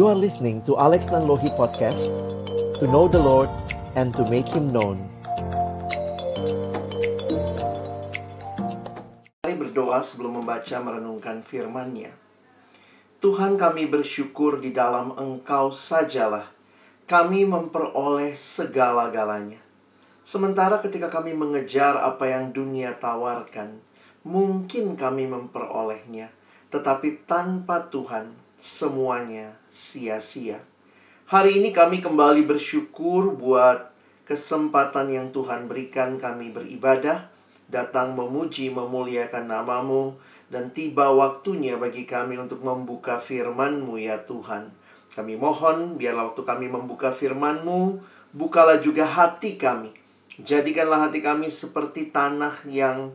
You are listening to Alex Nanlohi Podcast To know the Lord and to make Him known Mari berdoa sebelum membaca merenungkan firman-Nya. Tuhan kami bersyukur di dalam Engkau sajalah kami memperoleh segala-galanya. Sementara ketika kami mengejar apa yang dunia tawarkan, mungkin kami memperolehnya, tetapi tanpa Tuhan semuanya sia-sia. Hari ini kami kembali bersyukur buat kesempatan yang Tuhan berikan kami beribadah, datang memuji memuliakan namamu, dan tiba waktunya bagi kami untuk membuka firman-Mu ya Tuhan. Kami mohon biarlah waktu kami membuka firman-Mu, bukalah juga hati kami. Jadikanlah hati kami seperti tanah yang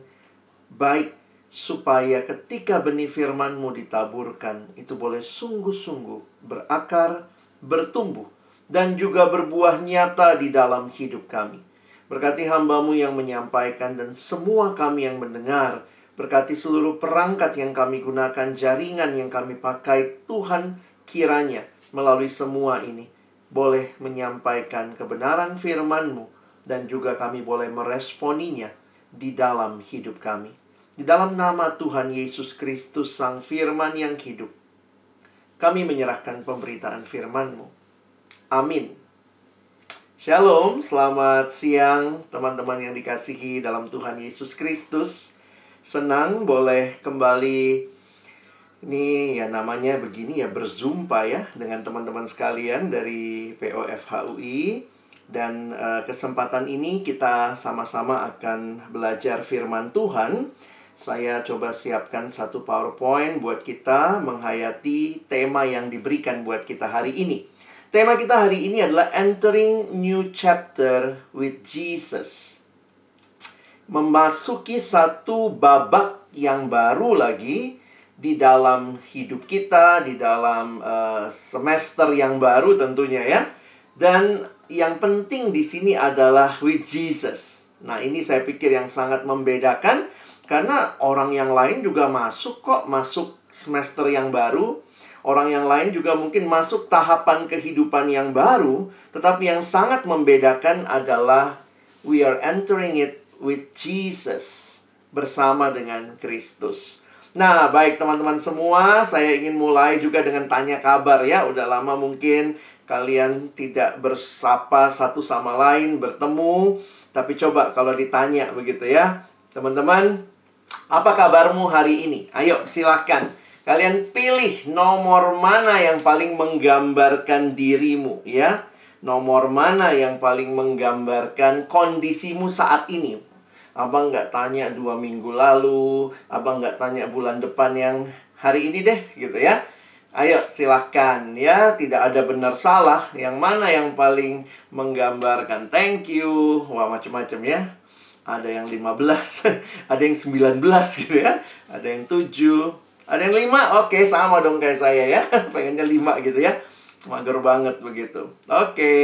baik supaya ketika benih firman-Mu ditaburkan, itu boleh sungguh-sungguh berakar, bertumbuh, dan juga berbuah nyata di dalam hidup kami. Berkati hambamu yang menyampaikan dan semua kami yang mendengar. Berkati seluruh perangkat yang kami gunakan, jaringan yang kami pakai. Tuhan kiranya melalui semua ini boleh menyampaikan kebenaran firman-Mu dan juga kami boleh meresponinya di dalam hidup kami. Di dalam nama Tuhan Yesus Kristus Sang Firman yang hidup, kami menyerahkan pemberitaan firman-Mu. Amin. Shalom, selamat siang teman-teman yang dikasihi dalam Tuhan Yesus Kristus. Senang boleh kembali ini ya namanya begini ya berzumpa ya dengan teman-teman sekalian dari POFHUI dan uh, kesempatan ini kita sama-sama akan belajar firman Tuhan. Saya coba siapkan satu PowerPoint buat kita menghayati tema yang diberikan buat kita hari ini. Tema kita hari ini adalah entering new chapter with Jesus. Memasuki satu babak yang baru lagi di dalam hidup kita, di dalam uh, semester yang baru tentunya ya. Dan yang penting di sini adalah with Jesus. Nah, ini saya pikir yang sangat membedakan karena orang yang lain juga masuk kok, masuk semester yang baru. Orang yang lain juga mungkin masuk tahapan kehidupan yang baru, tetapi yang sangat membedakan adalah we are entering it with Jesus bersama dengan Kristus. Nah, baik teman-teman semua, saya ingin mulai juga dengan tanya kabar ya. Udah lama mungkin kalian tidak bersapa satu sama lain, bertemu. Tapi coba kalau ditanya begitu ya. Teman-teman, apa kabarmu hari ini? Ayo silahkan. Kalian pilih nomor mana yang paling menggambarkan dirimu ya. Nomor mana yang paling menggambarkan kondisimu saat ini. Abang nggak tanya dua minggu lalu, abang nggak tanya bulan depan yang hari ini deh, gitu ya. Ayo silahkan ya, tidak ada benar salah. Yang mana yang paling menggambarkan? Thank you. Wah macam-macam ya. Ada yang 15, ada yang 19 gitu ya. Ada yang 7, ada yang 5. Oke, sama dong kayak saya ya. Pengennya 5 gitu ya. Mager banget begitu. Oke.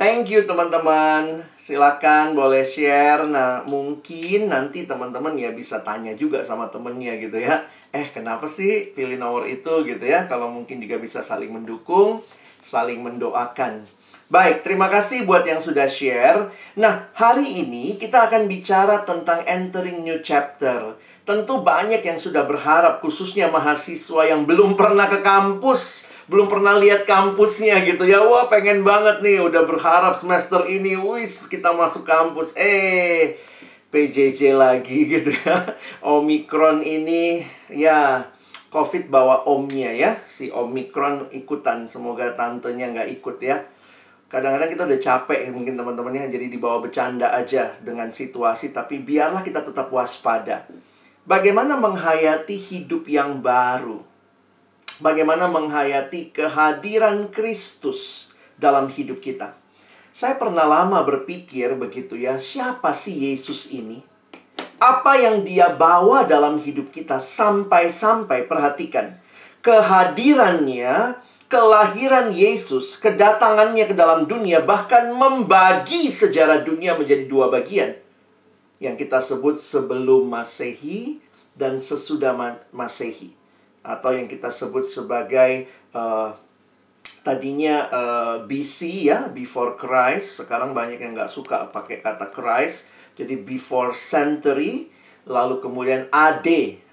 Thank you teman-teman. Silakan boleh share. Nah, mungkin nanti teman-teman ya bisa tanya juga sama temennya gitu ya. Eh, kenapa sih pilih nomor itu gitu ya? Kalau mungkin juga bisa saling mendukung, saling mendoakan. Baik, terima kasih buat yang sudah share. Nah, hari ini kita akan bicara tentang entering new chapter. Tentu banyak yang sudah berharap, khususnya mahasiswa yang belum pernah ke kampus belum pernah lihat kampusnya gitu ya. Wah, pengen banget nih udah berharap semester ini wis kita masuk kampus. Eh, PJJ lagi gitu ya. Omikron ini ya COVID bawa omnya ya. Si Omikron ikutan. Semoga tantenya nggak ikut ya. Kadang-kadang kita udah capek mungkin teman-temannya jadi dibawa bercanda aja dengan situasi. Tapi biarlah kita tetap waspada. Bagaimana menghayati hidup yang baru? bagaimana menghayati kehadiran Kristus dalam hidup kita. Saya pernah lama berpikir begitu ya, siapa sih Yesus ini? Apa yang dia bawa dalam hidup kita sampai-sampai perhatikan kehadirannya, kelahiran Yesus, kedatangannya ke dalam dunia bahkan membagi sejarah dunia menjadi dua bagian. Yang kita sebut sebelum Masehi dan sesudah Masehi atau yang kita sebut sebagai uh, tadinya uh, eh, BC ya, before Christ. Sekarang banyak yang nggak suka pakai kata Christ. Jadi before century. Lalu kemudian AD.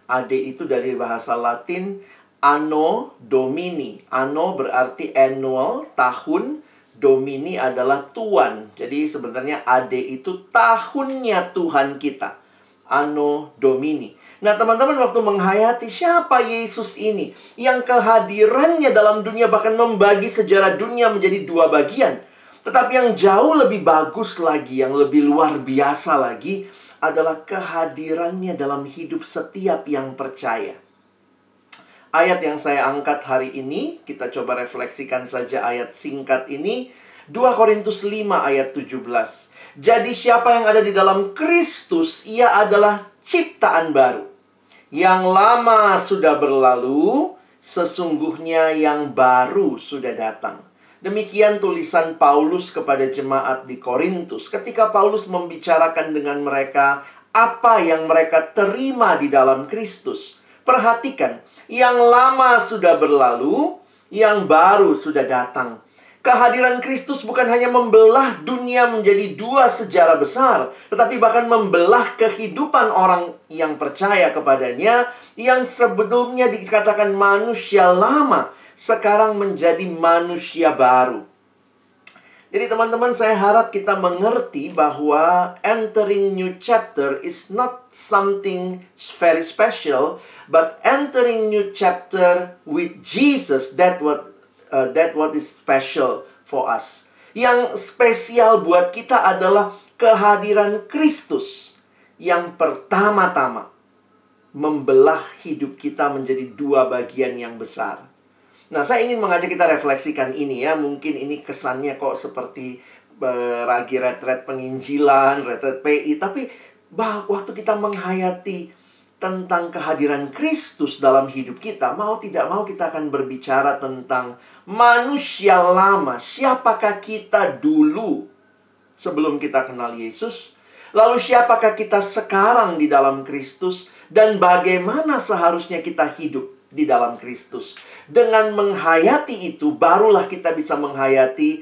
AD itu dari bahasa Latin Anno Domini. Anno berarti annual, tahun. Domini adalah Tuhan. Jadi sebenarnya AD itu tahunnya Tuhan kita. Anno Domini. Nah, teman-teman waktu menghayati siapa Yesus ini yang kehadirannya dalam dunia bahkan membagi sejarah dunia menjadi dua bagian. Tetapi yang jauh lebih bagus lagi, yang lebih luar biasa lagi adalah kehadirannya dalam hidup setiap yang percaya. Ayat yang saya angkat hari ini, kita coba refleksikan saja ayat singkat ini. 2 Korintus 5 ayat 17. Jadi siapa yang ada di dalam Kristus, ia adalah ciptaan baru. Yang lama sudah berlalu, sesungguhnya yang baru sudah datang. Demikian tulisan Paulus kepada jemaat di Korintus ketika Paulus membicarakan dengan mereka apa yang mereka terima di dalam Kristus. Perhatikan, yang lama sudah berlalu, yang baru sudah datang. Kehadiran Kristus bukan hanya membelah dunia menjadi dua sejarah besar, tetapi bahkan membelah kehidupan orang yang percaya kepadanya yang sebelumnya dikatakan manusia lama, sekarang menjadi manusia baru. Jadi teman-teman saya harap kita mengerti bahwa entering new chapter is not something very special, but entering new chapter with Jesus that what uh, that what is special for us. Yang spesial buat kita adalah kehadiran Kristus yang pertama-tama membelah hidup kita menjadi dua bagian yang besar. Nah, saya ingin mengajak kita refleksikan ini ya. Mungkin ini kesannya kok seperti ragi retret penginjilan, retret PI, tapi bah, waktu kita menghayati tentang kehadiran Kristus dalam hidup kita, mau tidak mau kita akan berbicara tentang manusia lama. Siapakah kita dulu sebelum kita kenal Yesus? Lalu siapakah kita sekarang di dalam Kristus dan bagaimana seharusnya kita hidup di dalam Kristus? Dengan menghayati itu barulah kita bisa menghayati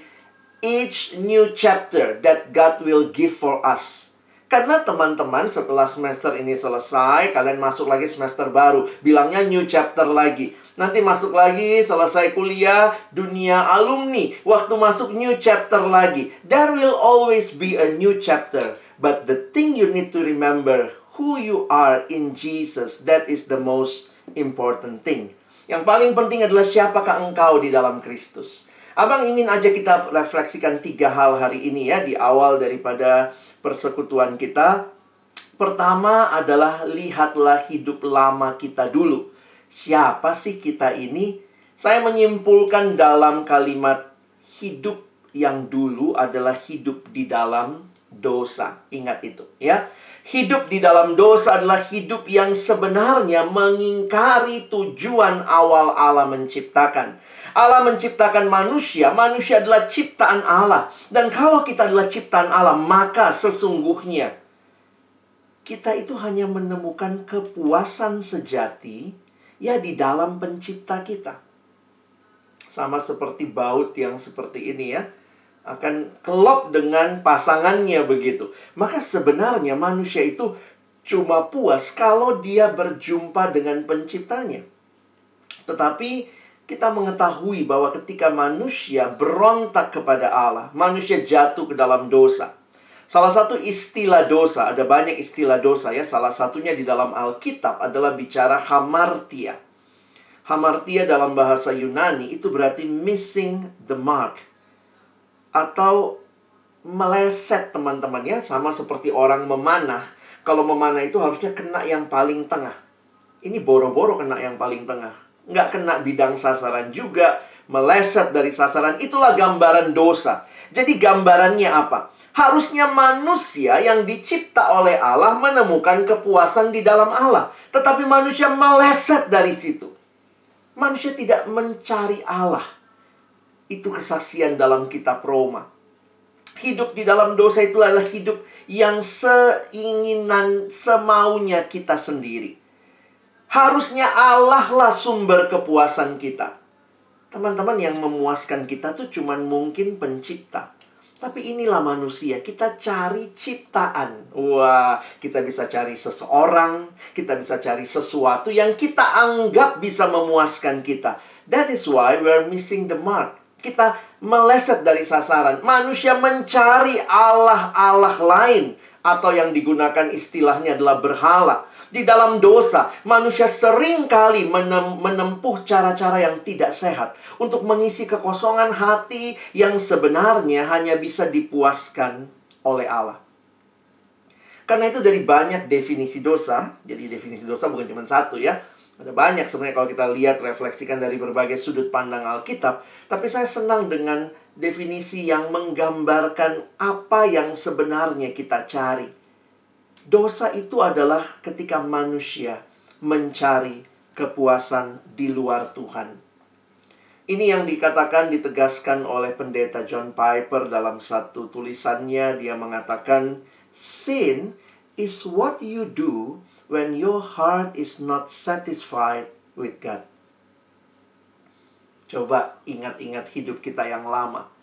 each new chapter that God will give for us karena teman-teman setelah semester ini selesai, kalian masuk lagi semester baru. Bilangnya new chapter lagi. Nanti masuk lagi, selesai kuliah, dunia alumni. Waktu masuk new chapter lagi. There will always be a new chapter. But the thing you need to remember, who you are in Jesus, that is the most important thing. Yang paling penting adalah siapakah engkau di dalam Kristus. Abang ingin aja kita refleksikan tiga hal hari ini ya, di awal daripada persekutuan kita. Pertama adalah lihatlah hidup lama kita dulu. Siapa sih kita ini? Saya menyimpulkan dalam kalimat hidup yang dulu adalah hidup di dalam dosa. Ingat itu, ya. Hidup di dalam dosa adalah hidup yang sebenarnya mengingkari tujuan awal Allah menciptakan. Allah menciptakan manusia, manusia adalah ciptaan Allah. Dan kalau kita adalah ciptaan Allah, maka sesungguhnya kita itu hanya menemukan kepuasan sejati ya di dalam pencipta kita. Sama seperti baut yang seperti ini ya akan kelop dengan pasangannya begitu. Maka sebenarnya manusia itu cuma puas kalau dia berjumpa dengan penciptanya. Tetapi kita mengetahui bahwa ketika manusia berontak kepada Allah, manusia jatuh ke dalam dosa. Salah satu istilah dosa, ada banyak istilah dosa ya. Salah satunya di dalam Alkitab adalah bicara hamartia. Hamartia dalam bahasa Yunani itu berarti missing the mark. Atau meleset teman-teman ya. Sama seperti orang memanah. Kalau memanah itu harusnya kena yang paling tengah. Ini boro-boro kena yang paling tengah nggak kena bidang sasaran juga, meleset dari sasaran. Itulah gambaran dosa. Jadi gambarannya apa? Harusnya manusia yang dicipta oleh Allah menemukan kepuasan di dalam Allah. Tetapi manusia meleset dari situ. Manusia tidak mencari Allah. Itu kesaksian dalam kitab Roma. Hidup di dalam dosa itu adalah hidup yang seinginan, semaunya kita sendiri. Harusnya Allah lah sumber kepuasan kita. Teman-teman yang memuaskan kita tuh cuman mungkin pencipta. Tapi inilah manusia, kita cari ciptaan. Wah, kita bisa cari seseorang, kita bisa cari sesuatu yang kita anggap bisa memuaskan kita. That is why we're missing the mark. Kita meleset dari sasaran. Manusia mencari Allah-Allah lain atau yang digunakan istilahnya adalah berhala. Di dalam dosa, manusia sering kali menem menempuh cara-cara yang tidak sehat untuk mengisi kekosongan hati yang sebenarnya hanya bisa dipuaskan oleh Allah. Karena itu dari banyak definisi dosa, jadi definisi dosa bukan cuma satu ya. Ada banyak sebenarnya kalau kita lihat refleksikan dari berbagai sudut pandang Alkitab, tapi saya senang dengan definisi yang menggambarkan apa yang sebenarnya kita cari. Dosa itu adalah ketika manusia mencari kepuasan di luar Tuhan. Ini yang dikatakan ditegaskan oleh pendeta John Piper dalam satu tulisannya. Dia mengatakan, "Sin is what you do when your heart is not satisfied with God." Coba ingat-ingat hidup kita yang lama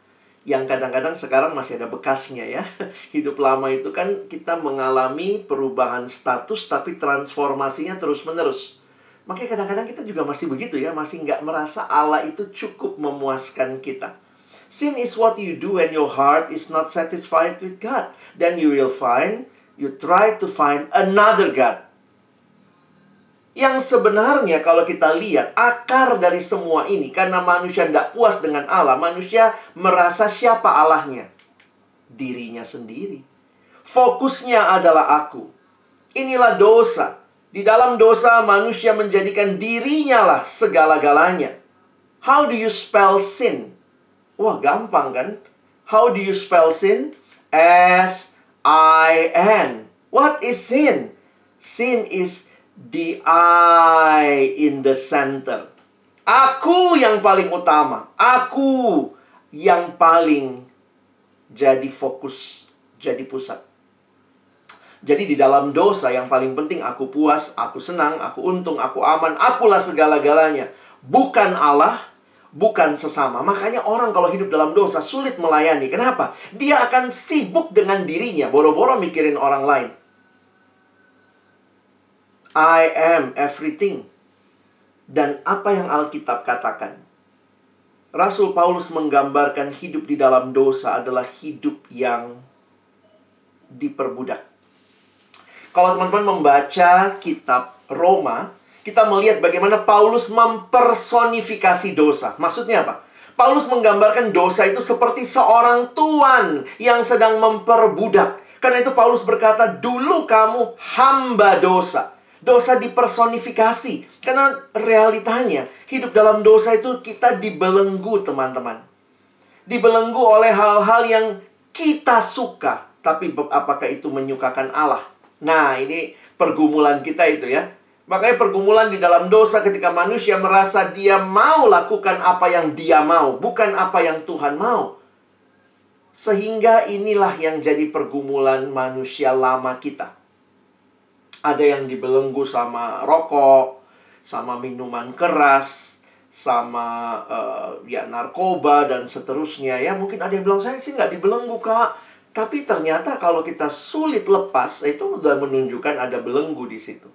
yang kadang-kadang sekarang masih ada bekasnya ya. Hidup lama itu kan kita mengalami perubahan status tapi transformasinya terus-menerus. Makanya kadang-kadang kita juga masih begitu ya, masih nggak merasa Allah itu cukup memuaskan kita. Sin is what you do when your heart is not satisfied with God. Then you will find, you try to find another God. Yang sebenarnya kalau kita lihat akar dari semua ini karena manusia tidak puas dengan Allah, manusia merasa siapa Allahnya? Dirinya sendiri. Fokusnya adalah aku. Inilah dosa. Di dalam dosa manusia menjadikan dirinya lah segala-galanya. How do you spell sin? Wah, gampang kan? How do you spell sin? S I N. What is sin? Sin is the I in the center. Aku yang paling utama. Aku yang paling jadi fokus, jadi pusat. Jadi di dalam dosa yang paling penting aku puas, aku senang, aku untung, aku aman, akulah segala-galanya. Bukan Allah, bukan sesama. Makanya orang kalau hidup dalam dosa sulit melayani. Kenapa? Dia akan sibuk dengan dirinya, boro-boro mikirin orang lain. I am everything. Dan apa yang Alkitab katakan? Rasul Paulus menggambarkan hidup di dalam dosa adalah hidup yang diperbudak. Kalau teman-teman membaca kitab Roma, kita melihat bagaimana Paulus mempersonifikasi dosa. Maksudnya apa? Paulus menggambarkan dosa itu seperti seorang tuan yang sedang memperbudak. Karena itu Paulus berkata, "Dulu kamu hamba dosa." Dosa dipersonifikasi. Karena realitanya, hidup dalam dosa itu kita dibelenggu, teman-teman. Dibelenggu oleh hal-hal yang kita suka. Tapi apakah itu menyukakan Allah? Nah, ini pergumulan kita itu ya. Makanya pergumulan di dalam dosa ketika manusia merasa dia mau lakukan apa yang dia mau, bukan apa yang Tuhan mau. Sehingga inilah yang jadi pergumulan manusia lama kita ada yang dibelenggu sama rokok, sama minuman keras, sama uh, ya narkoba dan seterusnya ya. Mungkin ada yang bilang saya sih nggak dibelenggu kak, tapi ternyata kalau kita sulit lepas itu sudah menunjukkan ada belenggu di situ.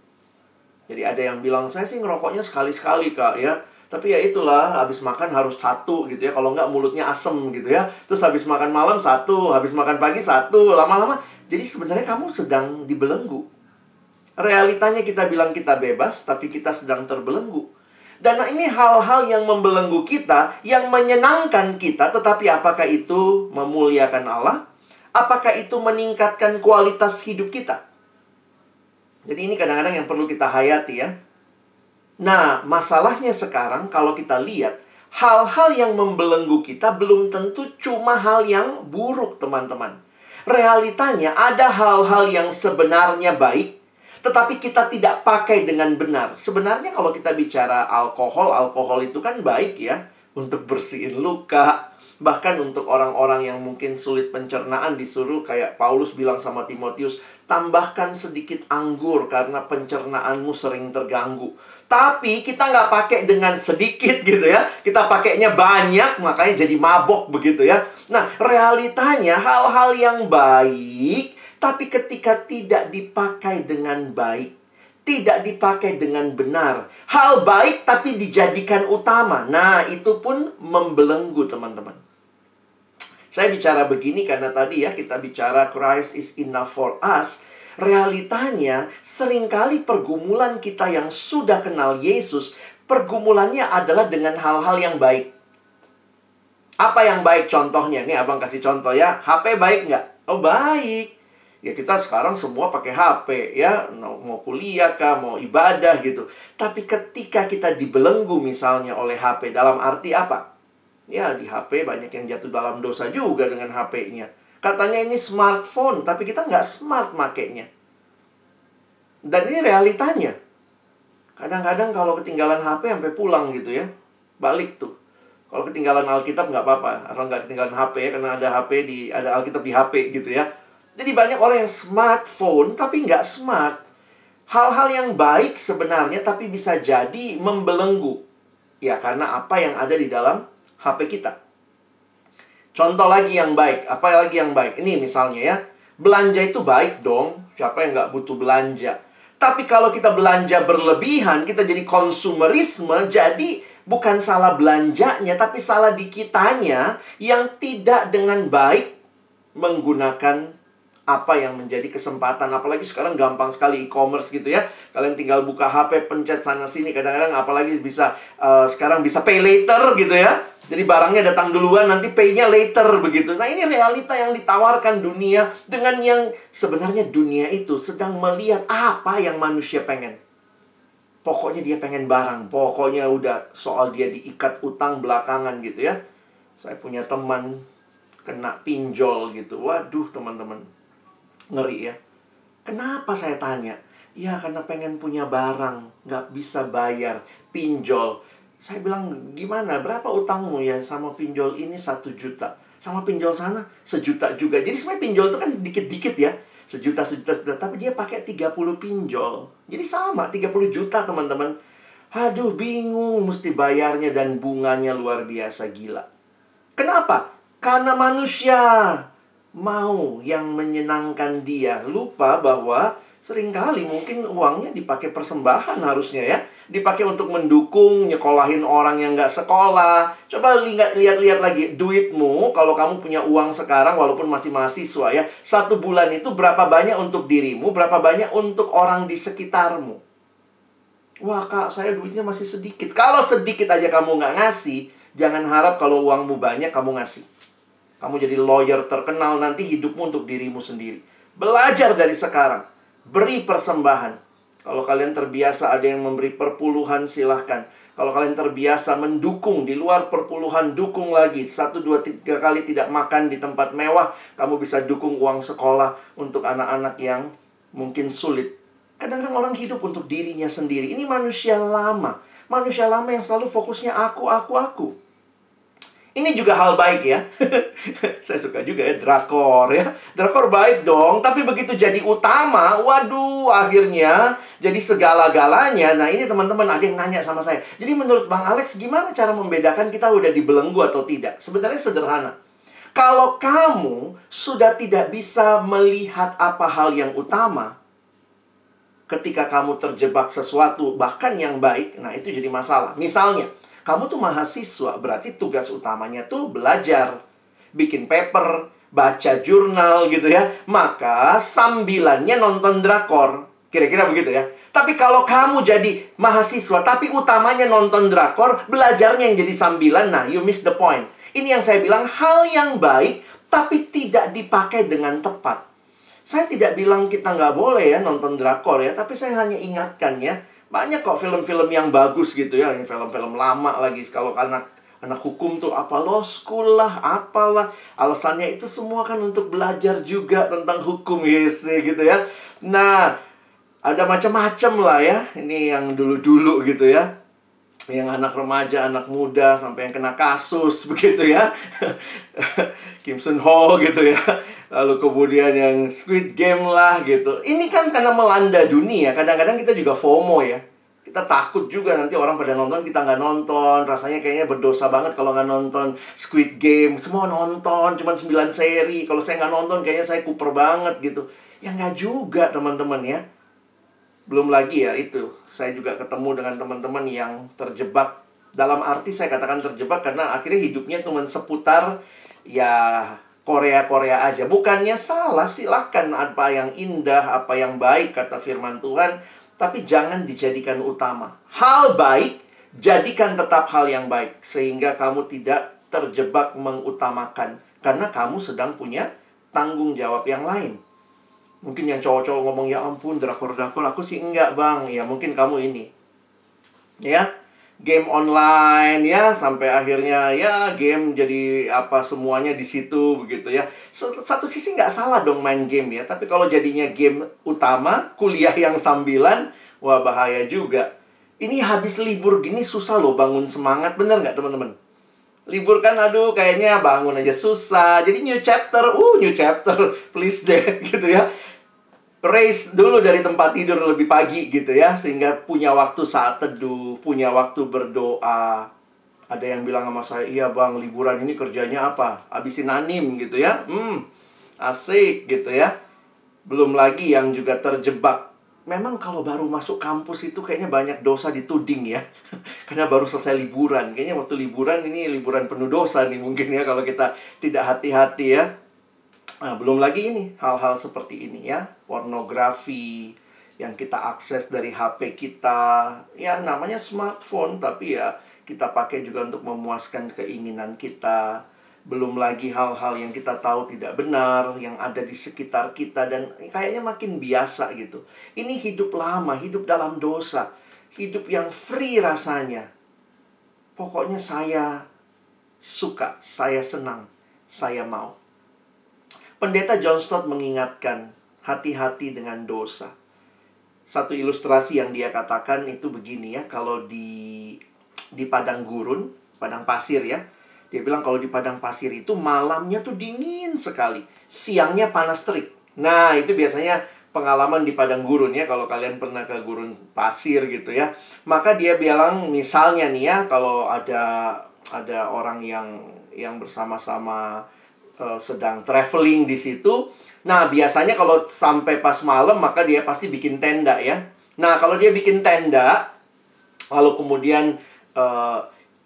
Jadi ada yang bilang saya sih ngerokoknya sekali-sekali kak ya. Tapi ya itulah, habis makan harus satu gitu ya. Kalau nggak mulutnya asem gitu ya. Terus habis makan malam satu, habis makan pagi satu. Lama-lama, jadi sebenarnya kamu sedang dibelenggu. Realitanya kita bilang kita bebas, tapi kita sedang terbelenggu. Dan ini hal-hal yang membelenggu kita, yang menyenangkan kita, tetapi apakah itu memuliakan Allah? Apakah itu meningkatkan kualitas hidup kita? Jadi ini kadang-kadang yang perlu kita hayati ya. Nah, masalahnya sekarang kalau kita lihat, hal-hal yang membelenggu kita belum tentu cuma hal yang buruk, teman-teman. Realitanya ada hal-hal yang sebenarnya baik, tetapi kita tidak pakai dengan benar. Sebenarnya kalau kita bicara alkohol, alkohol itu kan baik ya untuk bersihin luka, Bahkan untuk orang-orang yang mungkin sulit pencernaan disuruh kayak Paulus bilang sama Timotius, tambahkan sedikit anggur karena pencernaanmu sering terganggu. Tapi kita nggak pakai dengan sedikit gitu ya. Kita pakainya banyak, makanya jadi mabok begitu ya. Nah, realitanya hal-hal yang baik, tapi ketika tidak dipakai dengan baik, tidak dipakai dengan benar. Hal baik tapi dijadikan utama. Nah, itu pun membelenggu teman-teman. Saya bicara begini karena tadi ya kita bicara Christ is enough for us. Realitanya sering kali pergumulan kita yang sudah kenal Yesus, pergumulannya adalah dengan hal-hal yang baik. Apa yang baik contohnya? Nih abang kasih contoh ya. HP baik nggak? Oh baik. Ya kita sekarang semua pakai HP ya. Mau kuliah kah, mau ibadah gitu. Tapi ketika kita dibelenggu misalnya oleh HP dalam arti apa? Ya, di HP banyak yang jatuh dalam dosa juga dengan HP-nya. Katanya ini smartphone, tapi kita nggak smart makainya. Dan ini realitanya. Kadang-kadang kalau ketinggalan HP sampai pulang gitu ya. Balik tuh. Kalau ketinggalan Alkitab nggak apa-apa, asal nggak ketinggalan HP ya, karena ada HP di ada Alkitab di HP gitu ya. Jadi banyak orang yang smartphone tapi nggak smart. Hal-hal yang baik sebenarnya tapi bisa jadi membelenggu. Ya karena apa yang ada di dalam HP kita. Contoh lagi yang baik, apa lagi yang baik? Ini misalnya ya, belanja itu baik dong. Siapa yang nggak butuh belanja? Tapi kalau kita belanja berlebihan, kita jadi konsumerisme, jadi bukan salah belanjanya, tapi salah di kitanya yang tidak dengan baik menggunakan apa yang menjadi kesempatan apalagi sekarang gampang sekali e-commerce gitu ya kalian tinggal buka HP pencet sana sini kadang-kadang apalagi bisa uh, sekarang bisa pay later gitu ya jadi barangnya datang duluan, nanti pay-nya later begitu. Nah, ini realita yang ditawarkan dunia dengan yang sebenarnya dunia itu sedang melihat apa yang manusia pengen. Pokoknya dia pengen barang, pokoknya udah soal dia diikat utang belakangan gitu ya. Saya punya teman kena pinjol gitu. Waduh, teman-teman. Ngeri ya. Kenapa saya tanya? Ya karena pengen punya barang, nggak bisa bayar, pinjol. Saya bilang, gimana? Berapa utangmu ya sama pinjol ini satu juta? Sama pinjol sana sejuta juga. Jadi sebenarnya pinjol itu kan dikit-dikit ya. Sejuta, sejuta, sejuta. Tapi dia pakai 30 pinjol. Jadi sama, 30 juta teman-teman. Aduh, bingung mesti bayarnya dan bunganya luar biasa gila. Kenapa? Karena manusia mau yang menyenangkan dia. Lupa bahwa sering kali mungkin uangnya dipakai persembahan harusnya ya dipakai untuk mendukung nyekolahin orang yang nggak sekolah. Coba lihat-lihat lagi duitmu kalau kamu punya uang sekarang walaupun masih mahasiswa ya. Satu bulan itu berapa banyak untuk dirimu, berapa banyak untuk orang di sekitarmu. Wah kak, saya duitnya masih sedikit. Kalau sedikit aja kamu nggak ngasih, jangan harap kalau uangmu banyak kamu ngasih. Kamu jadi lawyer terkenal nanti hidupmu untuk dirimu sendiri. Belajar dari sekarang. Beri persembahan kalau kalian terbiasa ada yang memberi perpuluhan, silahkan. Kalau kalian terbiasa mendukung di luar perpuluhan, dukung lagi. Satu, dua, tiga kali tidak makan di tempat mewah, kamu bisa dukung uang sekolah untuk anak-anak yang mungkin sulit. Kadang-kadang orang hidup untuk dirinya sendiri. Ini manusia lama. Manusia lama yang selalu fokusnya aku, aku, aku. Ini juga hal baik ya. Saya suka juga ya drakor ya. Drakor baik dong, tapi begitu jadi utama, waduh, akhirnya jadi segala-galanya. Nah, ini teman-teman ada yang nanya sama saya. Jadi menurut Bang Alex gimana cara membedakan kita udah dibelenggu atau tidak? Sebenarnya sederhana. Kalau kamu sudah tidak bisa melihat apa hal yang utama, ketika kamu terjebak sesuatu bahkan yang baik, nah itu jadi masalah. Misalnya, kamu tuh mahasiswa, berarti tugas utamanya tuh belajar, bikin paper, baca jurnal gitu ya. Maka sambilannya nonton drakor. Kira-kira begitu ya. Tapi kalau kamu jadi mahasiswa, tapi utamanya nonton drakor, belajarnya yang jadi sambilan, nah you miss the point. Ini yang saya bilang hal yang baik, tapi tidak dipakai dengan tepat. Saya tidak bilang kita nggak boleh ya nonton drakor ya, tapi saya hanya ingatkan ya, banyak kok film-film yang bagus gitu ya, yang film-film lama lagi. Kalau anak anak hukum tuh apa lo school lah, apalah. Alasannya itu semua kan untuk belajar juga tentang hukum yes gitu ya. Nah, ada macam-macam lah ya. Ini yang dulu-dulu gitu ya. Yang anak remaja, anak muda, sampai yang kena kasus begitu ya. Kim Sun Ho gitu ya. Lalu kemudian yang Squid Game lah gitu. Ini kan karena melanda dunia. Kadang-kadang kita juga FOMO ya. Kita takut juga nanti orang pada nonton, kita nggak nonton. Rasanya kayaknya berdosa banget kalau nggak nonton Squid Game. Semua nonton, cuma 9 seri. Kalau saya nggak nonton, kayaknya saya kuper banget gitu. Ya nggak juga teman-teman ya. Belum lagi ya itu. Saya juga ketemu dengan teman-teman yang terjebak. Dalam arti saya katakan terjebak karena akhirnya hidupnya cuma seputar ya Korea-Korea aja. Bukannya salah, silahkan apa yang indah, apa yang baik, kata firman Tuhan. Tapi jangan dijadikan utama. Hal baik, jadikan tetap hal yang baik. Sehingga kamu tidak terjebak mengutamakan. Karena kamu sedang punya tanggung jawab yang lain. Mungkin yang cowok-cowok ngomong, ya ampun, drakor-drakor. Aku sih enggak, bang. Ya mungkin kamu ini. Ya, game online ya sampai akhirnya ya game jadi apa semuanya di situ begitu ya. Satu sisi nggak salah dong main game ya. Tapi kalau jadinya game utama kuliah yang sambilan wah bahaya juga. Ini habis libur gini susah loh bangun semangat. Bener nggak teman-teman? Libur kan aduh kayaknya bangun aja susah. Jadi new chapter uh new chapter please deh gitu ya race dulu dari tempat tidur lebih pagi gitu ya sehingga punya waktu saat teduh punya waktu berdoa. Ada yang bilang sama saya iya bang liburan ini kerjanya apa? Habisin anim gitu ya. Hmm asik gitu ya. Belum lagi yang juga terjebak. Memang kalau baru masuk kampus itu kayaknya banyak dosa dituding ya. Karena baru selesai liburan. Kayaknya waktu liburan ini liburan penuh dosa nih mungkin ya kalau kita tidak hati-hati ya Nah, belum lagi ini hal-hal seperti ini ya, pornografi yang kita akses dari HP kita, ya namanya smartphone tapi ya kita pakai juga untuk memuaskan keinginan kita. Belum lagi hal-hal yang kita tahu tidak benar yang ada di sekitar kita dan kayaknya makin biasa gitu. Ini hidup lama, hidup dalam dosa, hidup yang free rasanya. Pokoknya saya suka, saya senang, saya mau. Pendeta John Stott mengingatkan hati-hati dengan dosa. Satu ilustrasi yang dia katakan itu begini ya, kalau di di padang gurun, padang pasir ya. Dia bilang kalau di padang pasir itu malamnya tuh dingin sekali, siangnya panas terik. Nah, itu biasanya pengalaman di padang gurun ya kalau kalian pernah ke gurun pasir gitu ya. Maka dia bilang misalnya nih ya kalau ada ada orang yang yang bersama-sama uh, sedang traveling di situ. Nah, biasanya kalau sampai pas malam maka dia pasti bikin tenda ya. Nah, kalau dia bikin tenda lalu kemudian uh,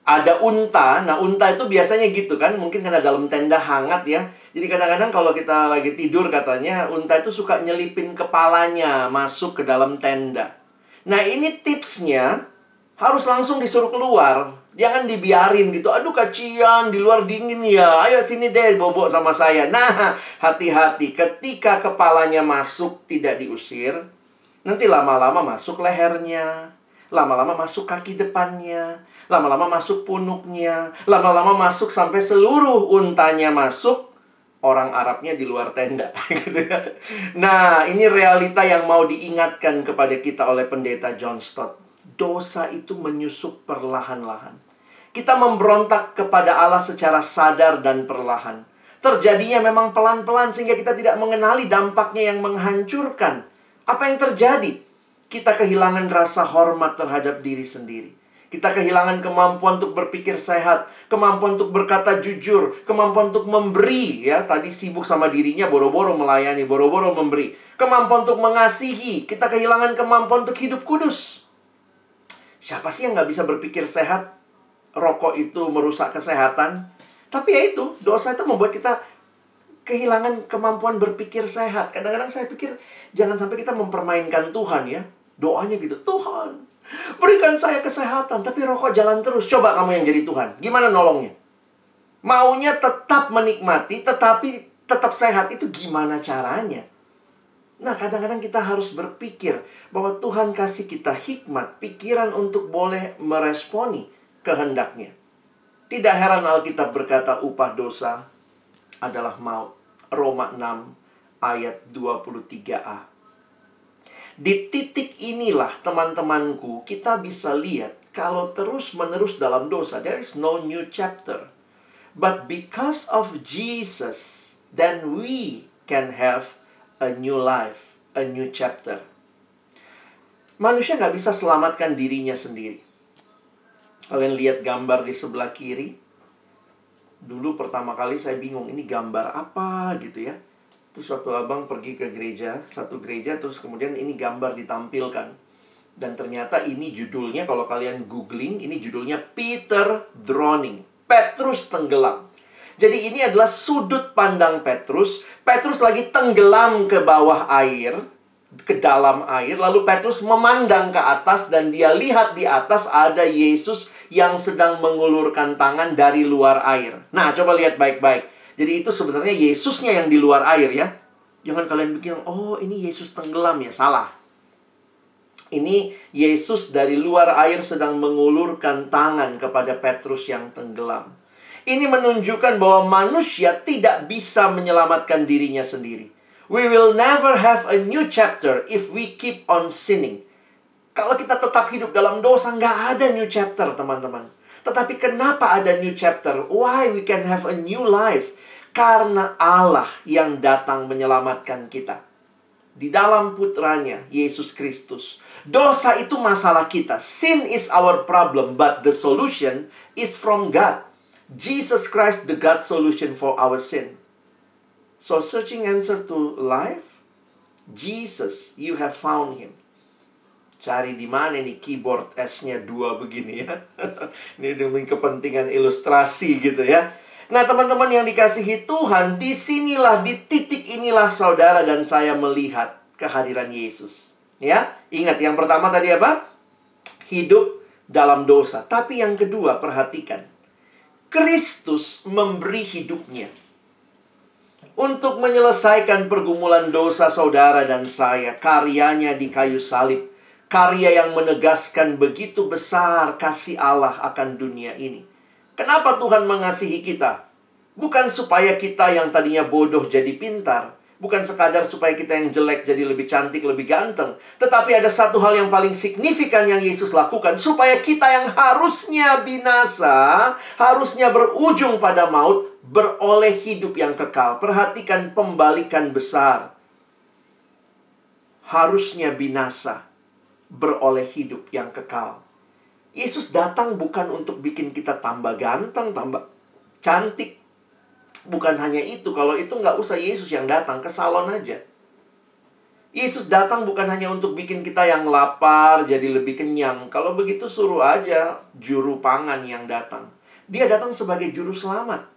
ada unta. Nah, unta itu biasanya gitu kan, mungkin karena dalam tenda hangat ya. Jadi kadang-kadang kalau kita lagi tidur katanya unta itu suka nyelipin kepalanya masuk ke dalam tenda. Nah, ini tipsnya harus langsung disuruh keluar. Jangan dibiarin gitu. Aduh kacian di luar dingin ya. Ayo sini deh bobok sama saya. Nah, hati-hati ketika kepalanya masuk tidak diusir, nanti lama-lama masuk lehernya, lama-lama masuk kaki depannya, lama-lama masuk punuknya, lama-lama masuk sampai seluruh untanya masuk. Orang Arabnya di luar tenda gitu ya. Nah, ini realita yang mau diingatkan kepada kita oleh pendeta John Stott dosa itu menyusup perlahan-lahan. Kita memberontak kepada Allah secara sadar dan perlahan. Terjadinya memang pelan-pelan sehingga kita tidak mengenali dampaknya yang menghancurkan. Apa yang terjadi? Kita kehilangan rasa hormat terhadap diri sendiri. Kita kehilangan kemampuan untuk berpikir sehat, kemampuan untuk berkata jujur, kemampuan untuk memberi. Ya, tadi sibuk sama dirinya, boro-boro melayani, boro-boro memberi. Kemampuan untuk mengasihi, kita kehilangan kemampuan untuk hidup kudus. Siapa sih yang nggak bisa berpikir sehat? Rokok itu merusak kesehatan. Tapi ya itu, dosa itu membuat kita kehilangan kemampuan berpikir sehat. Kadang-kadang saya pikir jangan sampai kita mempermainkan Tuhan ya. Doanya gitu, Tuhan berikan saya kesehatan, tapi rokok jalan terus. Coba kamu yang jadi Tuhan. Gimana nolongnya? Maunya tetap menikmati, tetapi tetap sehat. Itu gimana caranya? Nah, kadang-kadang kita harus berpikir bahwa Tuhan kasih kita hikmat, pikiran untuk boleh meresponi kehendaknya. Tidak heran Alkitab berkata upah dosa adalah maut. Roma 6 ayat 23a. Di titik inilah teman-temanku kita bisa lihat kalau terus-menerus dalam dosa there is no new chapter. But because of Jesus then we can have a new life, a new chapter. Manusia nggak bisa selamatkan dirinya sendiri. Kalian lihat gambar di sebelah kiri. Dulu pertama kali saya bingung, ini gambar apa gitu ya. Terus waktu abang pergi ke gereja, satu gereja, terus kemudian ini gambar ditampilkan. Dan ternyata ini judulnya, kalau kalian googling, ini judulnya Peter Drowning. Petrus tenggelam. Jadi ini adalah sudut pandang Petrus. Petrus lagi tenggelam ke bawah air, ke dalam air. Lalu Petrus memandang ke atas dan dia lihat di atas ada Yesus yang sedang mengulurkan tangan dari luar air. Nah, coba lihat baik-baik. Jadi itu sebenarnya Yesusnya yang di luar air ya. Jangan kalian bikin, oh ini Yesus tenggelam ya. Salah. Ini Yesus dari luar air sedang mengulurkan tangan kepada Petrus yang tenggelam. Ini menunjukkan bahwa manusia tidak bisa menyelamatkan dirinya sendiri. We will never have a new chapter if we keep on sinning. Kalau kita tetap hidup dalam dosa, nggak ada new chapter, teman-teman. Tetapi kenapa ada new chapter? Why we can have a new life? Karena Allah yang datang menyelamatkan kita. Di dalam putranya, Yesus Kristus. Dosa itu masalah kita. Sin is our problem, but the solution is from God. Jesus Christ, the God solution for our sin. So searching answer to life, Jesus, you have found him. Cari di mana nih keyboard S-nya dua begini ya. ini demi kepentingan ilustrasi gitu ya. Nah, teman-teman yang dikasihi Tuhan, di sinilah, di titik inilah saudara dan saya melihat kehadiran Yesus. Ya, ingat yang pertama tadi apa? Hidup dalam dosa. Tapi yang kedua, perhatikan. Kristus memberi hidupnya untuk menyelesaikan pergumulan dosa saudara dan saya, karyanya di kayu salib, karya yang menegaskan begitu besar kasih Allah akan dunia ini. Kenapa Tuhan mengasihi kita? Bukan supaya kita yang tadinya bodoh jadi pintar, bukan sekadar supaya kita yang jelek jadi lebih cantik, lebih ganteng, tetapi ada satu hal yang paling signifikan yang Yesus lakukan supaya kita yang harusnya binasa, harusnya berujung pada maut, beroleh hidup yang kekal. Perhatikan pembalikan besar. Harusnya binasa, beroleh hidup yang kekal. Yesus datang bukan untuk bikin kita tambah ganteng, tambah cantik. Bukan hanya itu, kalau itu nggak usah Yesus yang datang, ke salon aja. Yesus datang bukan hanya untuk bikin kita yang lapar jadi lebih kenyang. Kalau begitu suruh aja juru pangan yang datang. Dia datang sebagai juru selamat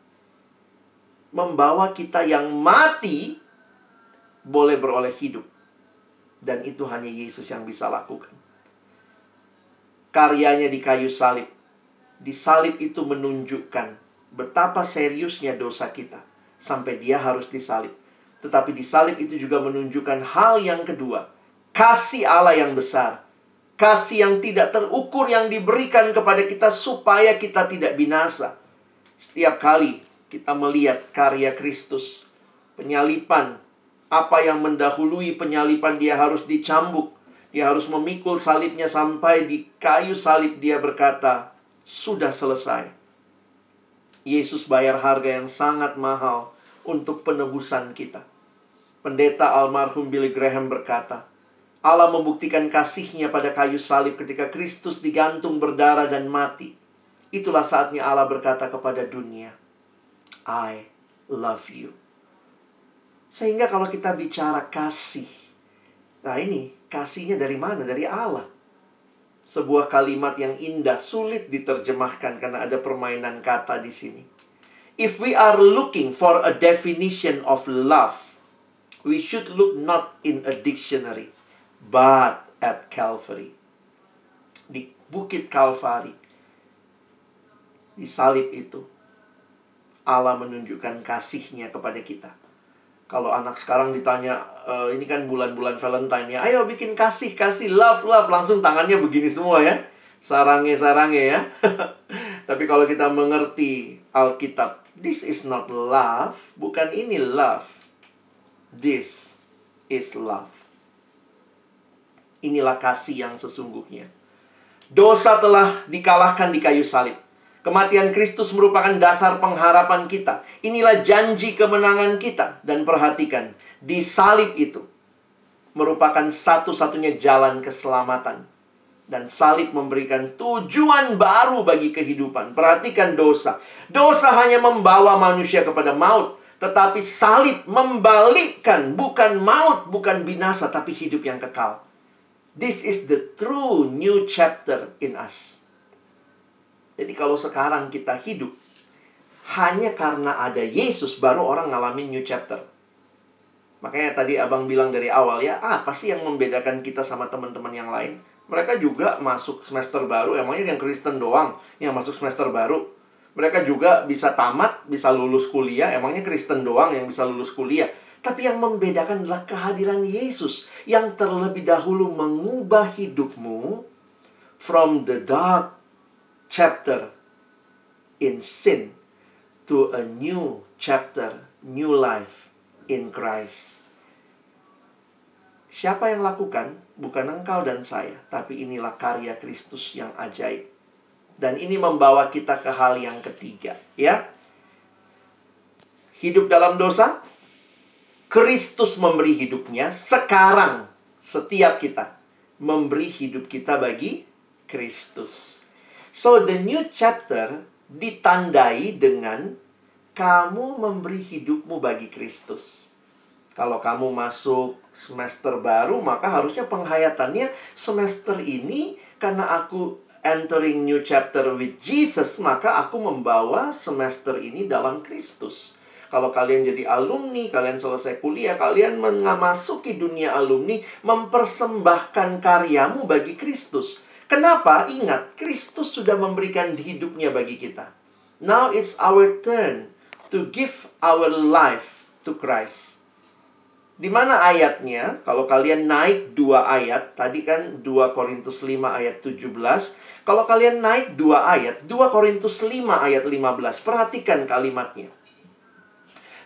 membawa kita yang mati boleh beroleh hidup. Dan itu hanya Yesus yang bisa lakukan. Karyanya di kayu salib. Di salib itu menunjukkan betapa seriusnya dosa kita. Sampai dia harus disalib. Tetapi di salib itu juga menunjukkan hal yang kedua. Kasih Allah yang besar. Kasih yang tidak terukur yang diberikan kepada kita supaya kita tidak binasa. Setiap kali kita melihat karya Kristus, penyalipan, apa yang mendahului penyalipan dia harus dicambuk, dia harus memikul salibnya sampai di kayu salib dia berkata, sudah selesai. Yesus bayar harga yang sangat mahal untuk penebusan kita. Pendeta almarhum Billy Graham berkata, Allah membuktikan kasihnya pada kayu salib ketika Kristus digantung berdarah dan mati. Itulah saatnya Allah berkata kepada dunia, I love you. Sehingga kalau kita bicara kasih, nah ini kasihnya dari mana? Dari Allah. Sebuah kalimat yang indah, sulit diterjemahkan karena ada permainan kata di sini. If we are looking for a definition of love, we should look not in a dictionary, but at Calvary. Di Bukit Kalvari, di salib itu, Allah menunjukkan kasihnya kepada kita. Kalau anak sekarang ditanya, e, ini kan bulan-bulan Valentine ya, ayo bikin kasih, kasih, love, love, langsung tangannya begini semua ya. Sarange-sarange ya. Tapi kalau kita mengerti Alkitab, this is not love, bukan ini love. This is love. Inilah kasih yang sesungguhnya. Dosa telah dikalahkan di kayu salib. Kematian Kristus merupakan dasar pengharapan kita. Inilah janji kemenangan kita. Dan perhatikan, di salib itu merupakan satu-satunya jalan keselamatan. Dan salib memberikan tujuan baru bagi kehidupan. Perhatikan dosa. Dosa hanya membawa manusia kepada maut. Tetapi salib membalikkan bukan maut, bukan binasa, tapi hidup yang kekal. This is the true new chapter in us. Jadi kalau sekarang kita hidup hanya karena ada Yesus baru orang ngalamin new chapter. Makanya tadi abang bilang dari awal ya, apa sih yang membedakan kita sama teman-teman yang lain? Mereka juga masuk semester baru, emangnya yang Kristen doang yang masuk semester baru. Mereka juga bisa tamat, bisa lulus kuliah, emangnya Kristen doang yang bisa lulus kuliah. Tapi yang membedakan adalah kehadiran Yesus yang terlebih dahulu mengubah hidupmu from the dark chapter in sin to a new chapter, new life in Christ. Siapa yang lakukan? Bukan engkau dan saya, tapi inilah karya Kristus yang ajaib. Dan ini membawa kita ke hal yang ketiga, ya. Hidup dalam dosa, Kristus memberi hidupnya sekarang setiap kita memberi hidup kita bagi Kristus. So the new chapter ditandai dengan kamu memberi hidupmu bagi Kristus. Kalau kamu masuk semester baru, maka harusnya penghayatannya semester ini karena aku entering new chapter with Jesus, maka aku membawa semester ini dalam Kristus. Kalau kalian jadi alumni, kalian selesai kuliah, kalian memasuki dunia alumni, mempersembahkan karyamu bagi Kristus. Kenapa? Ingat, Kristus sudah memberikan hidupnya bagi kita. Now it's our turn to give our life to Christ. Di mana ayatnya? Kalau kalian naik dua ayat, tadi kan 2 Korintus 5 ayat 17. Kalau kalian naik dua ayat, 2 Korintus 5 ayat 15. Perhatikan kalimatnya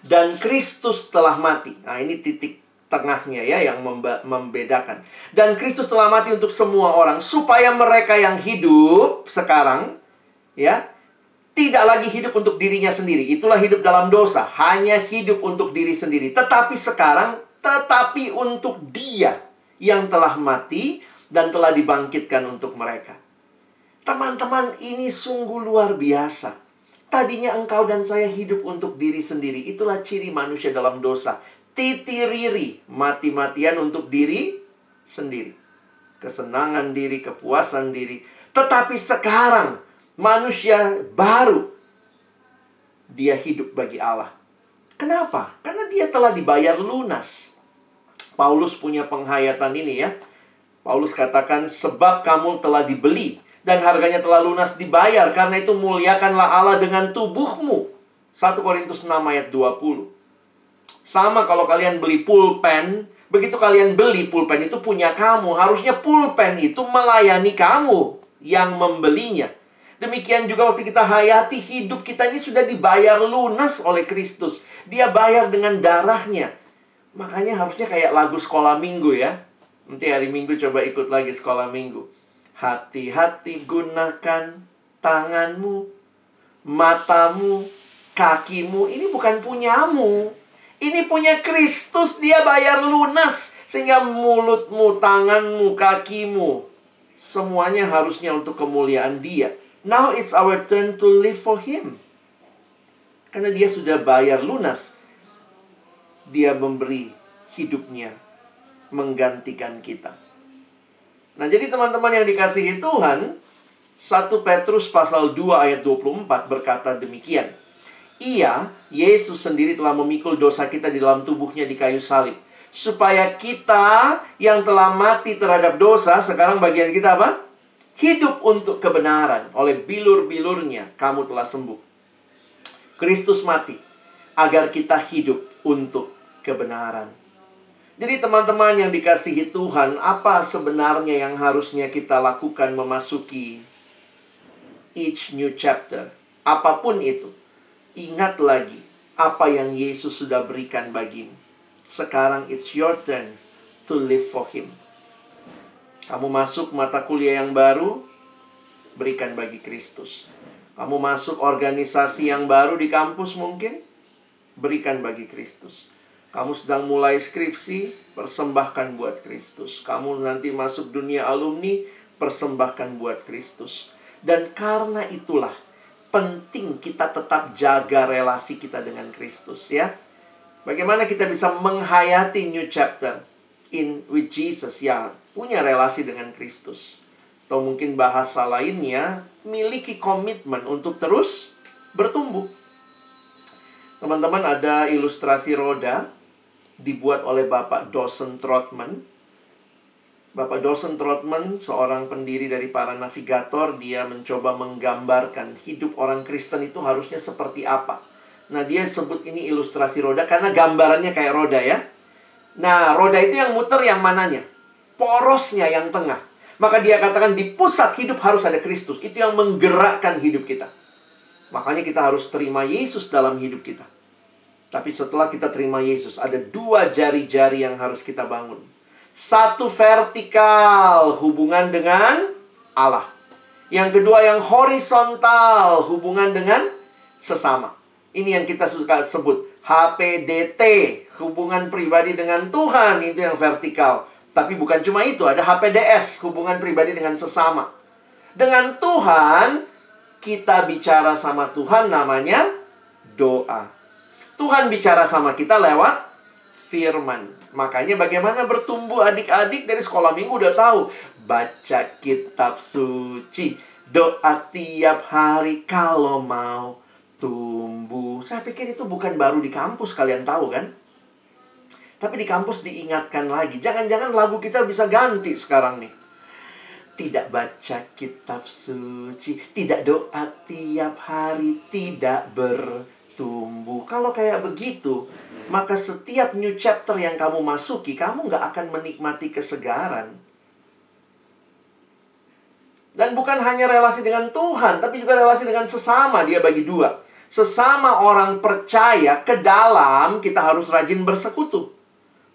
dan Kristus telah mati. Nah, ini titik tengahnya ya yang membedakan. Dan Kristus telah mati untuk semua orang supaya mereka yang hidup sekarang ya tidak lagi hidup untuk dirinya sendiri. Itulah hidup dalam dosa, hanya hidup untuk diri sendiri. Tetapi sekarang tetapi untuk Dia yang telah mati dan telah dibangkitkan untuk mereka. Teman-teman, ini sungguh luar biasa. Tadinya engkau dan saya hidup untuk diri sendiri. Itulah ciri manusia dalam dosa. Titiriri, mati-matian untuk diri sendiri. Kesenangan diri, kepuasan diri. Tetapi sekarang manusia baru dia hidup bagi Allah. Kenapa? Karena dia telah dibayar lunas. Paulus punya penghayatan ini ya. Paulus katakan sebab kamu telah dibeli dan harganya telah lunas dibayar. Karena itu muliakanlah Allah dengan tubuhmu. 1 Korintus 6 ayat 20. Sama kalau kalian beli pulpen, begitu kalian beli pulpen itu punya kamu. Harusnya pulpen itu melayani kamu yang membelinya. Demikian juga waktu kita hayati hidup kita ini sudah dibayar lunas oleh Kristus. Dia bayar dengan darahnya. Makanya harusnya kayak lagu sekolah minggu ya. Nanti hari minggu coba ikut lagi sekolah minggu. Hati-hati gunakan tanganmu, matamu, kakimu. Ini bukan punyamu. Ini punya Kristus, dia bayar lunas. Sehingga mulutmu, tanganmu, kakimu. Semuanya harusnya untuk kemuliaan dia. Now it's our turn to live for him. Karena dia sudah bayar lunas. Dia memberi hidupnya menggantikan kita. Nah, jadi teman-teman yang dikasihi Tuhan, 1 Petrus pasal 2 ayat 24 berkata demikian. Ia, Yesus sendiri telah memikul dosa kita di dalam tubuhnya di kayu salib. Supaya kita yang telah mati terhadap dosa, sekarang bagian kita apa? Hidup untuk kebenaran. Oleh bilur-bilurnya, kamu telah sembuh. Kristus mati agar kita hidup untuk kebenaran. Jadi teman-teman yang dikasihi Tuhan, apa sebenarnya yang harusnya kita lakukan memasuki each new chapter? Apa pun itu, ingat lagi apa yang Yesus sudah berikan bagimu. Sekarang it's your turn to live for Him. Kamu masuk mata kuliah yang baru, berikan bagi Kristus. Kamu masuk organisasi yang baru di kampus mungkin, berikan bagi Kristus. Kamu sedang mulai skripsi, persembahkan buat Kristus. Kamu nanti masuk dunia alumni, persembahkan buat Kristus. Dan karena itulah penting kita tetap jaga relasi kita dengan Kristus ya. Bagaimana kita bisa menghayati new chapter in with Jesus ya, punya relasi dengan Kristus. Atau mungkin bahasa lainnya, miliki komitmen untuk terus bertumbuh. Teman-teman ada ilustrasi roda dibuat oleh Bapak Dawson Trotman. Bapak Dawson Trotman, seorang pendiri dari para navigator, dia mencoba menggambarkan hidup orang Kristen itu harusnya seperti apa. Nah, dia sebut ini ilustrasi roda karena gambarannya kayak roda ya. Nah, roda itu yang muter yang mananya? Porosnya yang tengah. Maka dia katakan di pusat hidup harus ada Kristus. Itu yang menggerakkan hidup kita. Makanya kita harus terima Yesus dalam hidup kita. Tapi setelah kita terima Yesus, ada dua jari-jari yang harus kita bangun. Satu vertikal, hubungan dengan Allah. Yang kedua yang horizontal, hubungan dengan sesama. Ini yang kita suka sebut HPDT, hubungan pribadi dengan Tuhan, itu yang vertikal. Tapi bukan cuma itu, ada HPDS, hubungan pribadi dengan sesama. Dengan Tuhan, kita bicara sama Tuhan namanya doa. Tuhan bicara sama kita lewat firman. Makanya bagaimana bertumbuh adik-adik dari sekolah minggu udah tahu. Baca kitab suci. Doa tiap hari kalau mau tumbuh. Saya pikir itu bukan baru di kampus kalian tahu kan? Tapi di kampus diingatkan lagi. Jangan-jangan lagu kita bisa ganti sekarang nih. Tidak baca kitab suci, tidak doa tiap hari, tidak ber tumbuh. Kalau kayak begitu, maka setiap new chapter yang kamu masuki, kamu nggak akan menikmati kesegaran. Dan bukan hanya relasi dengan Tuhan, tapi juga relasi dengan sesama. Dia bagi dua. Sesama orang percaya ke dalam kita harus rajin bersekutu.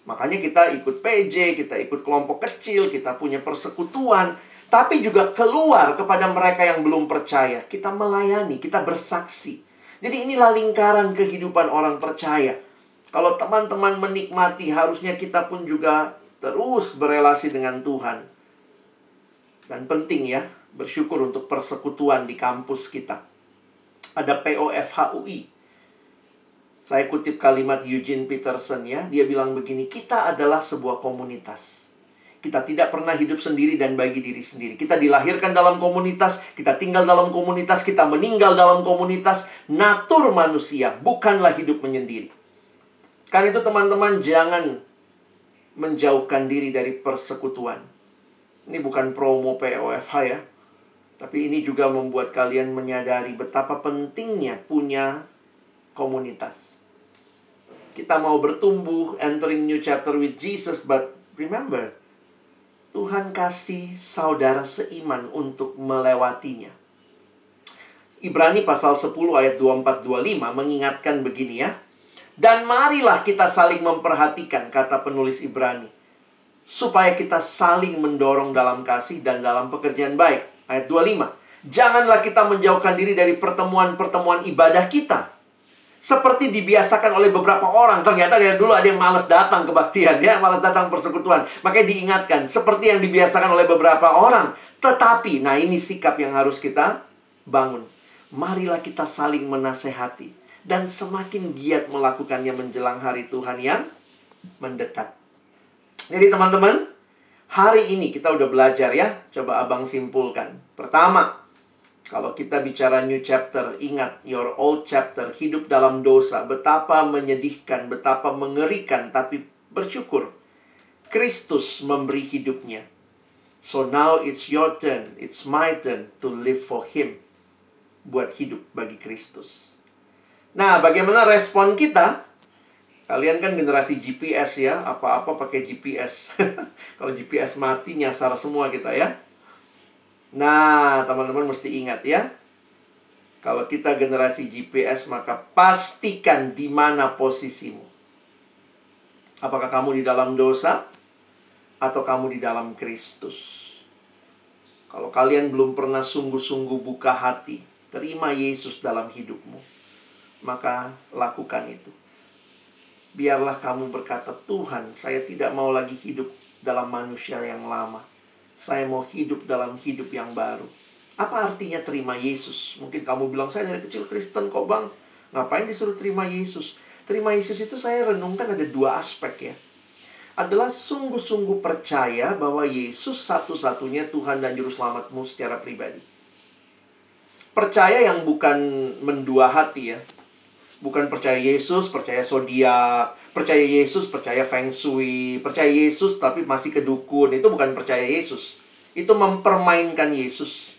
Makanya kita ikut PJ, kita ikut kelompok kecil, kita punya persekutuan. Tapi juga keluar kepada mereka yang belum percaya. Kita melayani, kita bersaksi. Jadi inilah lingkaran kehidupan orang percaya. Kalau teman-teman menikmati, harusnya kita pun juga terus berelasi dengan Tuhan. Dan penting ya, bersyukur untuk persekutuan di kampus kita. Ada POFHUI. Saya kutip kalimat Eugene Peterson ya, dia bilang begini, kita adalah sebuah komunitas. Kita tidak pernah hidup sendiri dan bagi diri sendiri. Kita dilahirkan dalam komunitas, kita tinggal dalam komunitas, kita meninggal dalam komunitas. Natur manusia bukanlah hidup menyendiri. Kan itu teman-teman jangan menjauhkan diri dari persekutuan. Ini bukan promo POFH ya. Tapi ini juga membuat kalian menyadari betapa pentingnya punya komunitas. Kita mau bertumbuh, entering new chapter with Jesus, but remember, Tuhan kasih saudara seiman untuk melewatinya. Ibrani pasal 10 ayat 24-25 mengingatkan begini ya. Dan marilah kita saling memperhatikan, kata penulis Ibrani. Supaya kita saling mendorong dalam kasih dan dalam pekerjaan baik. Ayat 25. Janganlah kita menjauhkan diri dari pertemuan-pertemuan ibadah kita seperti dibiasakan oleh beberapa orang. Ternyata dari dulu ada yang malas datang kebaktian, ya, malas datang persekutuan. Makanya diingatkan, seperti yang dibiasakan oleh beberapa orang. Tetapi, nah ini sikap yang harus kita bangun. Marilah kita saling menasehati. Dan semakin giat melakukannya menjelang hari Tuhan yang mendekat. Jadi teman-teman, hari ini kita udah belajar ya. Coba abang simpulkan. Pertama, kalau kita bicara new chapter, ingat your old chapter, hidup dalam dosa, betapa menyedihkan, betapa mengerikan, tapi bersyukur. Kristus memberi hidupnya. So now it's your turn, it's my turn to live for him. Buat hidup bagi Kristus. Nah, bagaimana respon kita? Kalian kan generasi GPS ya, apa-apa pakai GPS. Kalau GPS mati nyasar semua kita ya. Nah, teman-teman mesti ingat ya. Kalau kita generasi GPS, maka pastikan di mana posisimu. Apakah kamu di dalam dosa? atau kamu di dalam Kristus. Kalau kalian belum pernah sungguh-sungguh buka hati, terima Yesus dalam hidupmu, maka lakukan itu. Biarlah kamu berkata, "Tuhan, saya tidak mau lagi hidup dalam manusia yang lama. Saya mau hidup dalam hidup yang baru." Apa artinya terima Yesus? Mungkin kamu bilang, "Saya dari kecil Kristen kok, Bang." Ngapain disuruh terima Yesus? Terima Yesus itu saya renungkan ada dua aspek ya adalah sungguh-sungguh percaya bahwa Yesus satu-satunya Tuhan dan Juru Selamatmu secara pribadi. Percaya yang bukan mendua hati ya. Bukan percaya Yesus, percaya zodiak, percaya Yesus, percaya feng shui, percaya Yesus tapi masih kedukun. Itu bukan percaya Yesus. Itu mempermainkan Yesus.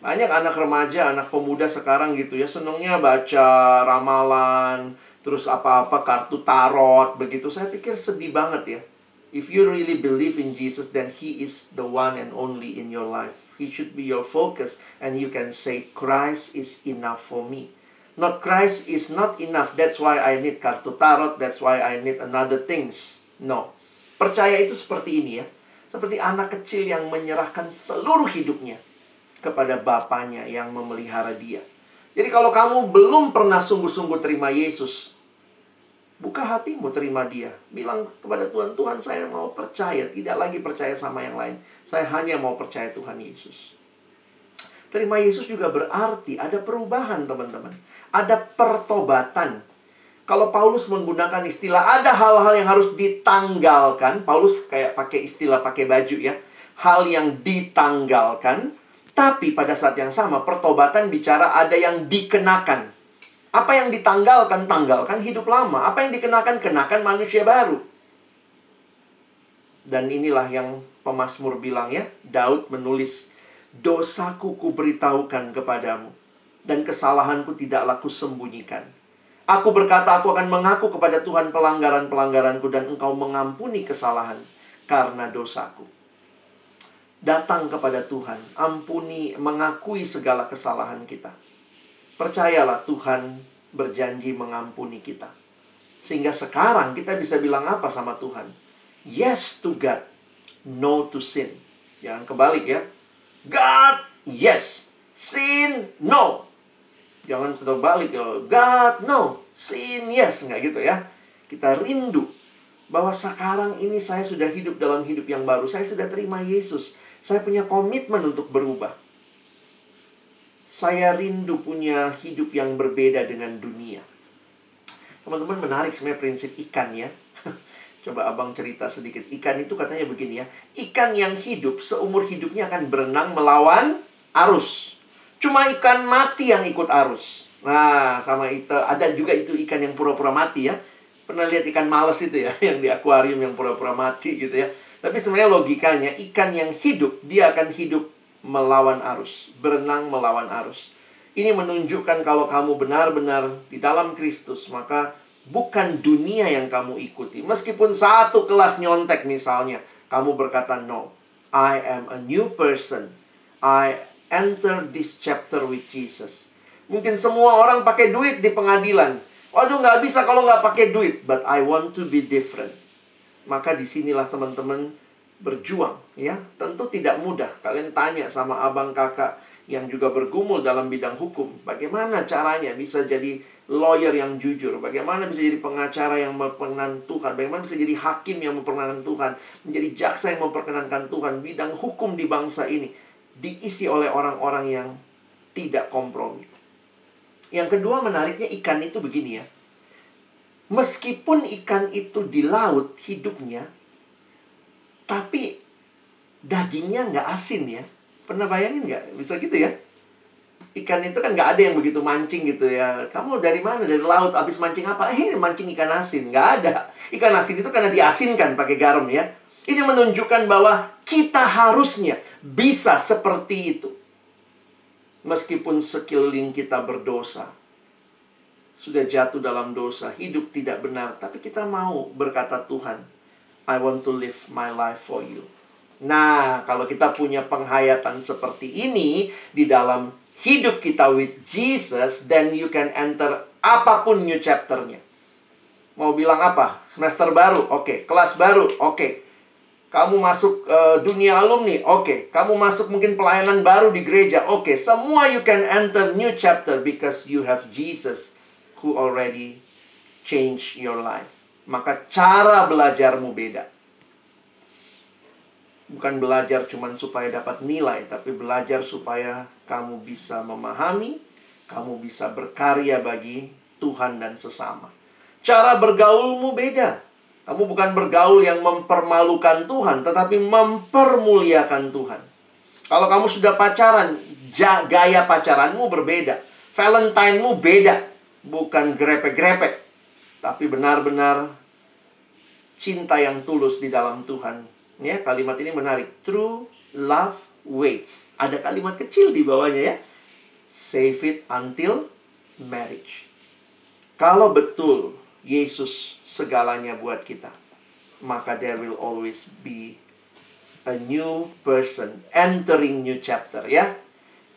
Banyak anak remaja, anak pemuda sekarang gitu ya, senangnya baca ramalan, terus apa-apa kartu tarot begitu saya pikir sedih banget ya if you really believe in Jesus then he is the one and only in your life he should be your focus and you can say Christ is enough for me not Christ is not enough that's why I need kartu tarot that's why I need another things no percaya itu seperti ini ya seperti anak kecil yang menyerahkan seluruh hidupnya kepada bapaknya yang memelihara dia jadi kalau kamu belum pernah sungguh-sungguh terima Yesus, buka hatimu terima dia. Bilang kepada Tuhan, Tuhan saya mau percaya, tidak lagi percaya sama yang lain. Saya hanya mau percaya Tuhan Yesus. Terima Yesus juga berarti ada perubahan teman-teman. Ada pertobatan. Kalau Paulus menggunakan istilah ada hal-hal yang harus ditanggalkan. Paulus kayak pakai istilah pakai baju ya. Hal yang ditanggalkan tapi pada saat yang sama, pertobatan bicara ada yang dikenakan. Apa yang ditanggalkan, tanggalkan hidup lama. Apa yang dikenakan, kenakan manusia baru. Dan inilah yang pemazmur bilang ya, Daud menulis, Dosaku kuberitahukan kepadamu, dan kesalahanku tidaklah kusembunyikan. Aku berkata, aku akan mengaku kepada Tuhan pelanggaran-pelanggaranku, dan engkau mengampuni kesalahan karena dosaku datang kepada Tuhan, ampuni, mengakui segala kesalahan kita. Percayalah Tuhan berjanji mengampuni kita. Sehingga sekarang kita bisa bilang apa sama Tuhan? Yes to God, no to sin. Jangan kebalik ya. God, yes. Sin, no. Jangan terbalik ya. God, no. Sin, yes. Nggak gitu ya. Kita rindu bahwa sekarang ini saya sudah hidup dalam hidup yang baru. Saya sudah terima Yesus. Saya punya komitmen untuk berubah. Saya rindu punya hidup yang berbeda dengan dunia. Teman-teman menarik sebenarnya prinsip ikan ya. Coba abang cerita sedikit. Ikan itu katanya begini ya. Ikan yang hidup seumur hidupnya akan berenang melawan arus. Cuma ikan mati yang ikut arus. Nah, sama itu ada juga itu ikan yang pura-pura mati ya. Pernah lihat ikan males itu ya, yang di akuarium yang pura-pura mati gitu ya. Tapi sebenarnya logikanya ikan yang hidup dia akan hidup melawan arus, berenang melawan arus. Ini menunjukkan kalau kamu benar-benar di dalam Kristus, maka bukan dunia yang kamu ikuti. Meskipun satu kelas nyontek misalnya, kamu berkata no. I am a new person. I enter this chapter with Jesus. Mungkin semua orang pakai duit di pengadilan. Waduh nggak bisa kalau nggak pakai duit. But I want to be different. Maka di sinilah teman-teman berjuang ya. Tentu tidak mudah. Kalian tanya sama abang kakak yang juga bergumul dalam bidang hukum bagaimana caranya bisa jadi lawyer yang jujur? Bagaimana bisa jadi pengacara yang memperkenankan Tuhan? Bagaimana bisa jadi hakim yang memperkenankan Tuhan? Menjadi jaksa yang memperkenankan Tuhan? Bidang hukum di bangsa ini diisi oleh orang-orang yang tidak kompromi yang kedua menariknya ikan itu begini ya Meskipun ikan itu di laut hidupnya, tapi dagingnya nggak asin ya. Pernah bayangin nggak? Bisa gitu ya? Ikan itu kan nggak ada yang begitu mancing gitu ya. Kamu dari mana? Dari laut. Abis mancing apa? Eh, mancing ikan asin. Nggak ada. Ikan asin itu karena diasinkan pakai garam ya. Ini menunjukkan bahwa kita harusnya bisa seperti itu. Meskipun sekeliling kita berdosa sudah jatuh dalam dosa, hidup tidak benar, tapi kita mau berkata Tuhan, I want to live my life for you. Nah, kalau kita punya penghayatan seperti ini di dalam hidup kita with Jesus, then you can enter apa pun new chapternya. Mau bilang apa? Semester baru, oke. Okay. Kelas baru, oke. Okay. Kamu masuk uh, dunia alumni, oke. Okay. Kamu masuk mungkin pelayanan baru di gereja, oke. Okay. Semua you can enter new chapter because you have Jesus who already change your life. Maka cara belajarmu beda. Bukan belajar cuma supaya dapat nilai, tapi belajar supaya kamu bisa memahami, kamu bisa berkarya bagi Tuhan dan sesama. Cara bergaulmu beda. Kamu bukan bergaul yang mempermalukan Tuhan, tetapi mempermuliakan Tuhan. Kalau kamu sudah pacaran, gaya pacaranmu berbeda. Valentine-mu beda. Bukan grepek-grepek. Tapi benar-benar cinta yang tulus di dalam Tuhan. Ya, kalimat ini menarik. True love waits. Ada kalimat kecil di bawahnya ya. Save it until marriage. Kalau betul Yesus segalanya buat kita, maka there will always be a new person entering new chapter ya.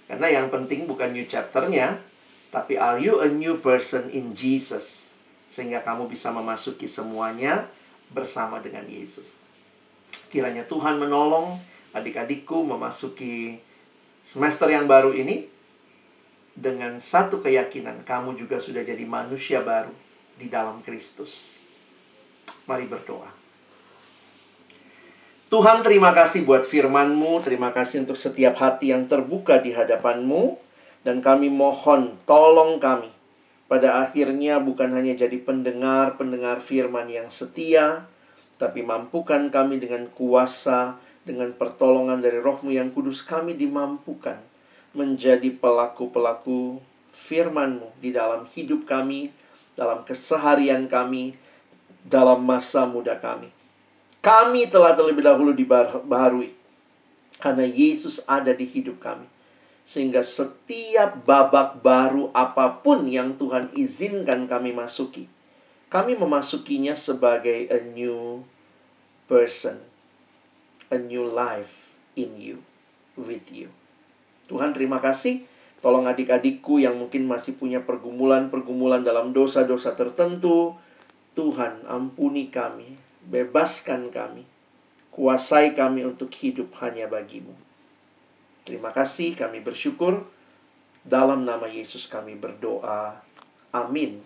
Karena yang penting bukan new chapternya, tapi are you a new person in Jesus? Sehingga kamu bisa memasuki semuanya bersama dengan Yesus. Kiranya Tuhan menolong adik-adikku memasuki semester yang baru ini dengan satu keyakinan kamu juga sudah jadi manusia baru di dalam Kristus. Mari berdoa. Tuhan terima kasih buat firman-Mu, terima kasih untuk setiap hati yang terbuka di hadapan-Mu, dan kami mohon tolong kami pada akhirnya bukan hanya jadi pendengar-pendengar firman yang setia, tapi mampukan kami dengan kuasa, dengan pertolongan dari rohmu yang kudus, kami dimampukan menjadi pelaku-pelaku firman-Mu di dalam hidup kami, dalam keseharian kami, dalam masa muda kami. Kami telah terlebih dahulu dibaharui karena Yesus ada di hidup kami. Sehingga setiap babak baru apa pun yang Tuhan izinkan kami masuki, kami memasukinya sebagai a new person, a new life in you, with you. Tuhan terima kasih Tolong adik-adikku yang mungkin masih punya pergumulan-pergumulan dalam dosa-dosa tertentu. Tuhan, ampuni kami, bebaskan kami, kuasai kami untuk hidup hanya bagimu. Terima kasih, kami bersyukur. Dalam nama Yesus kami berdoa. Amin.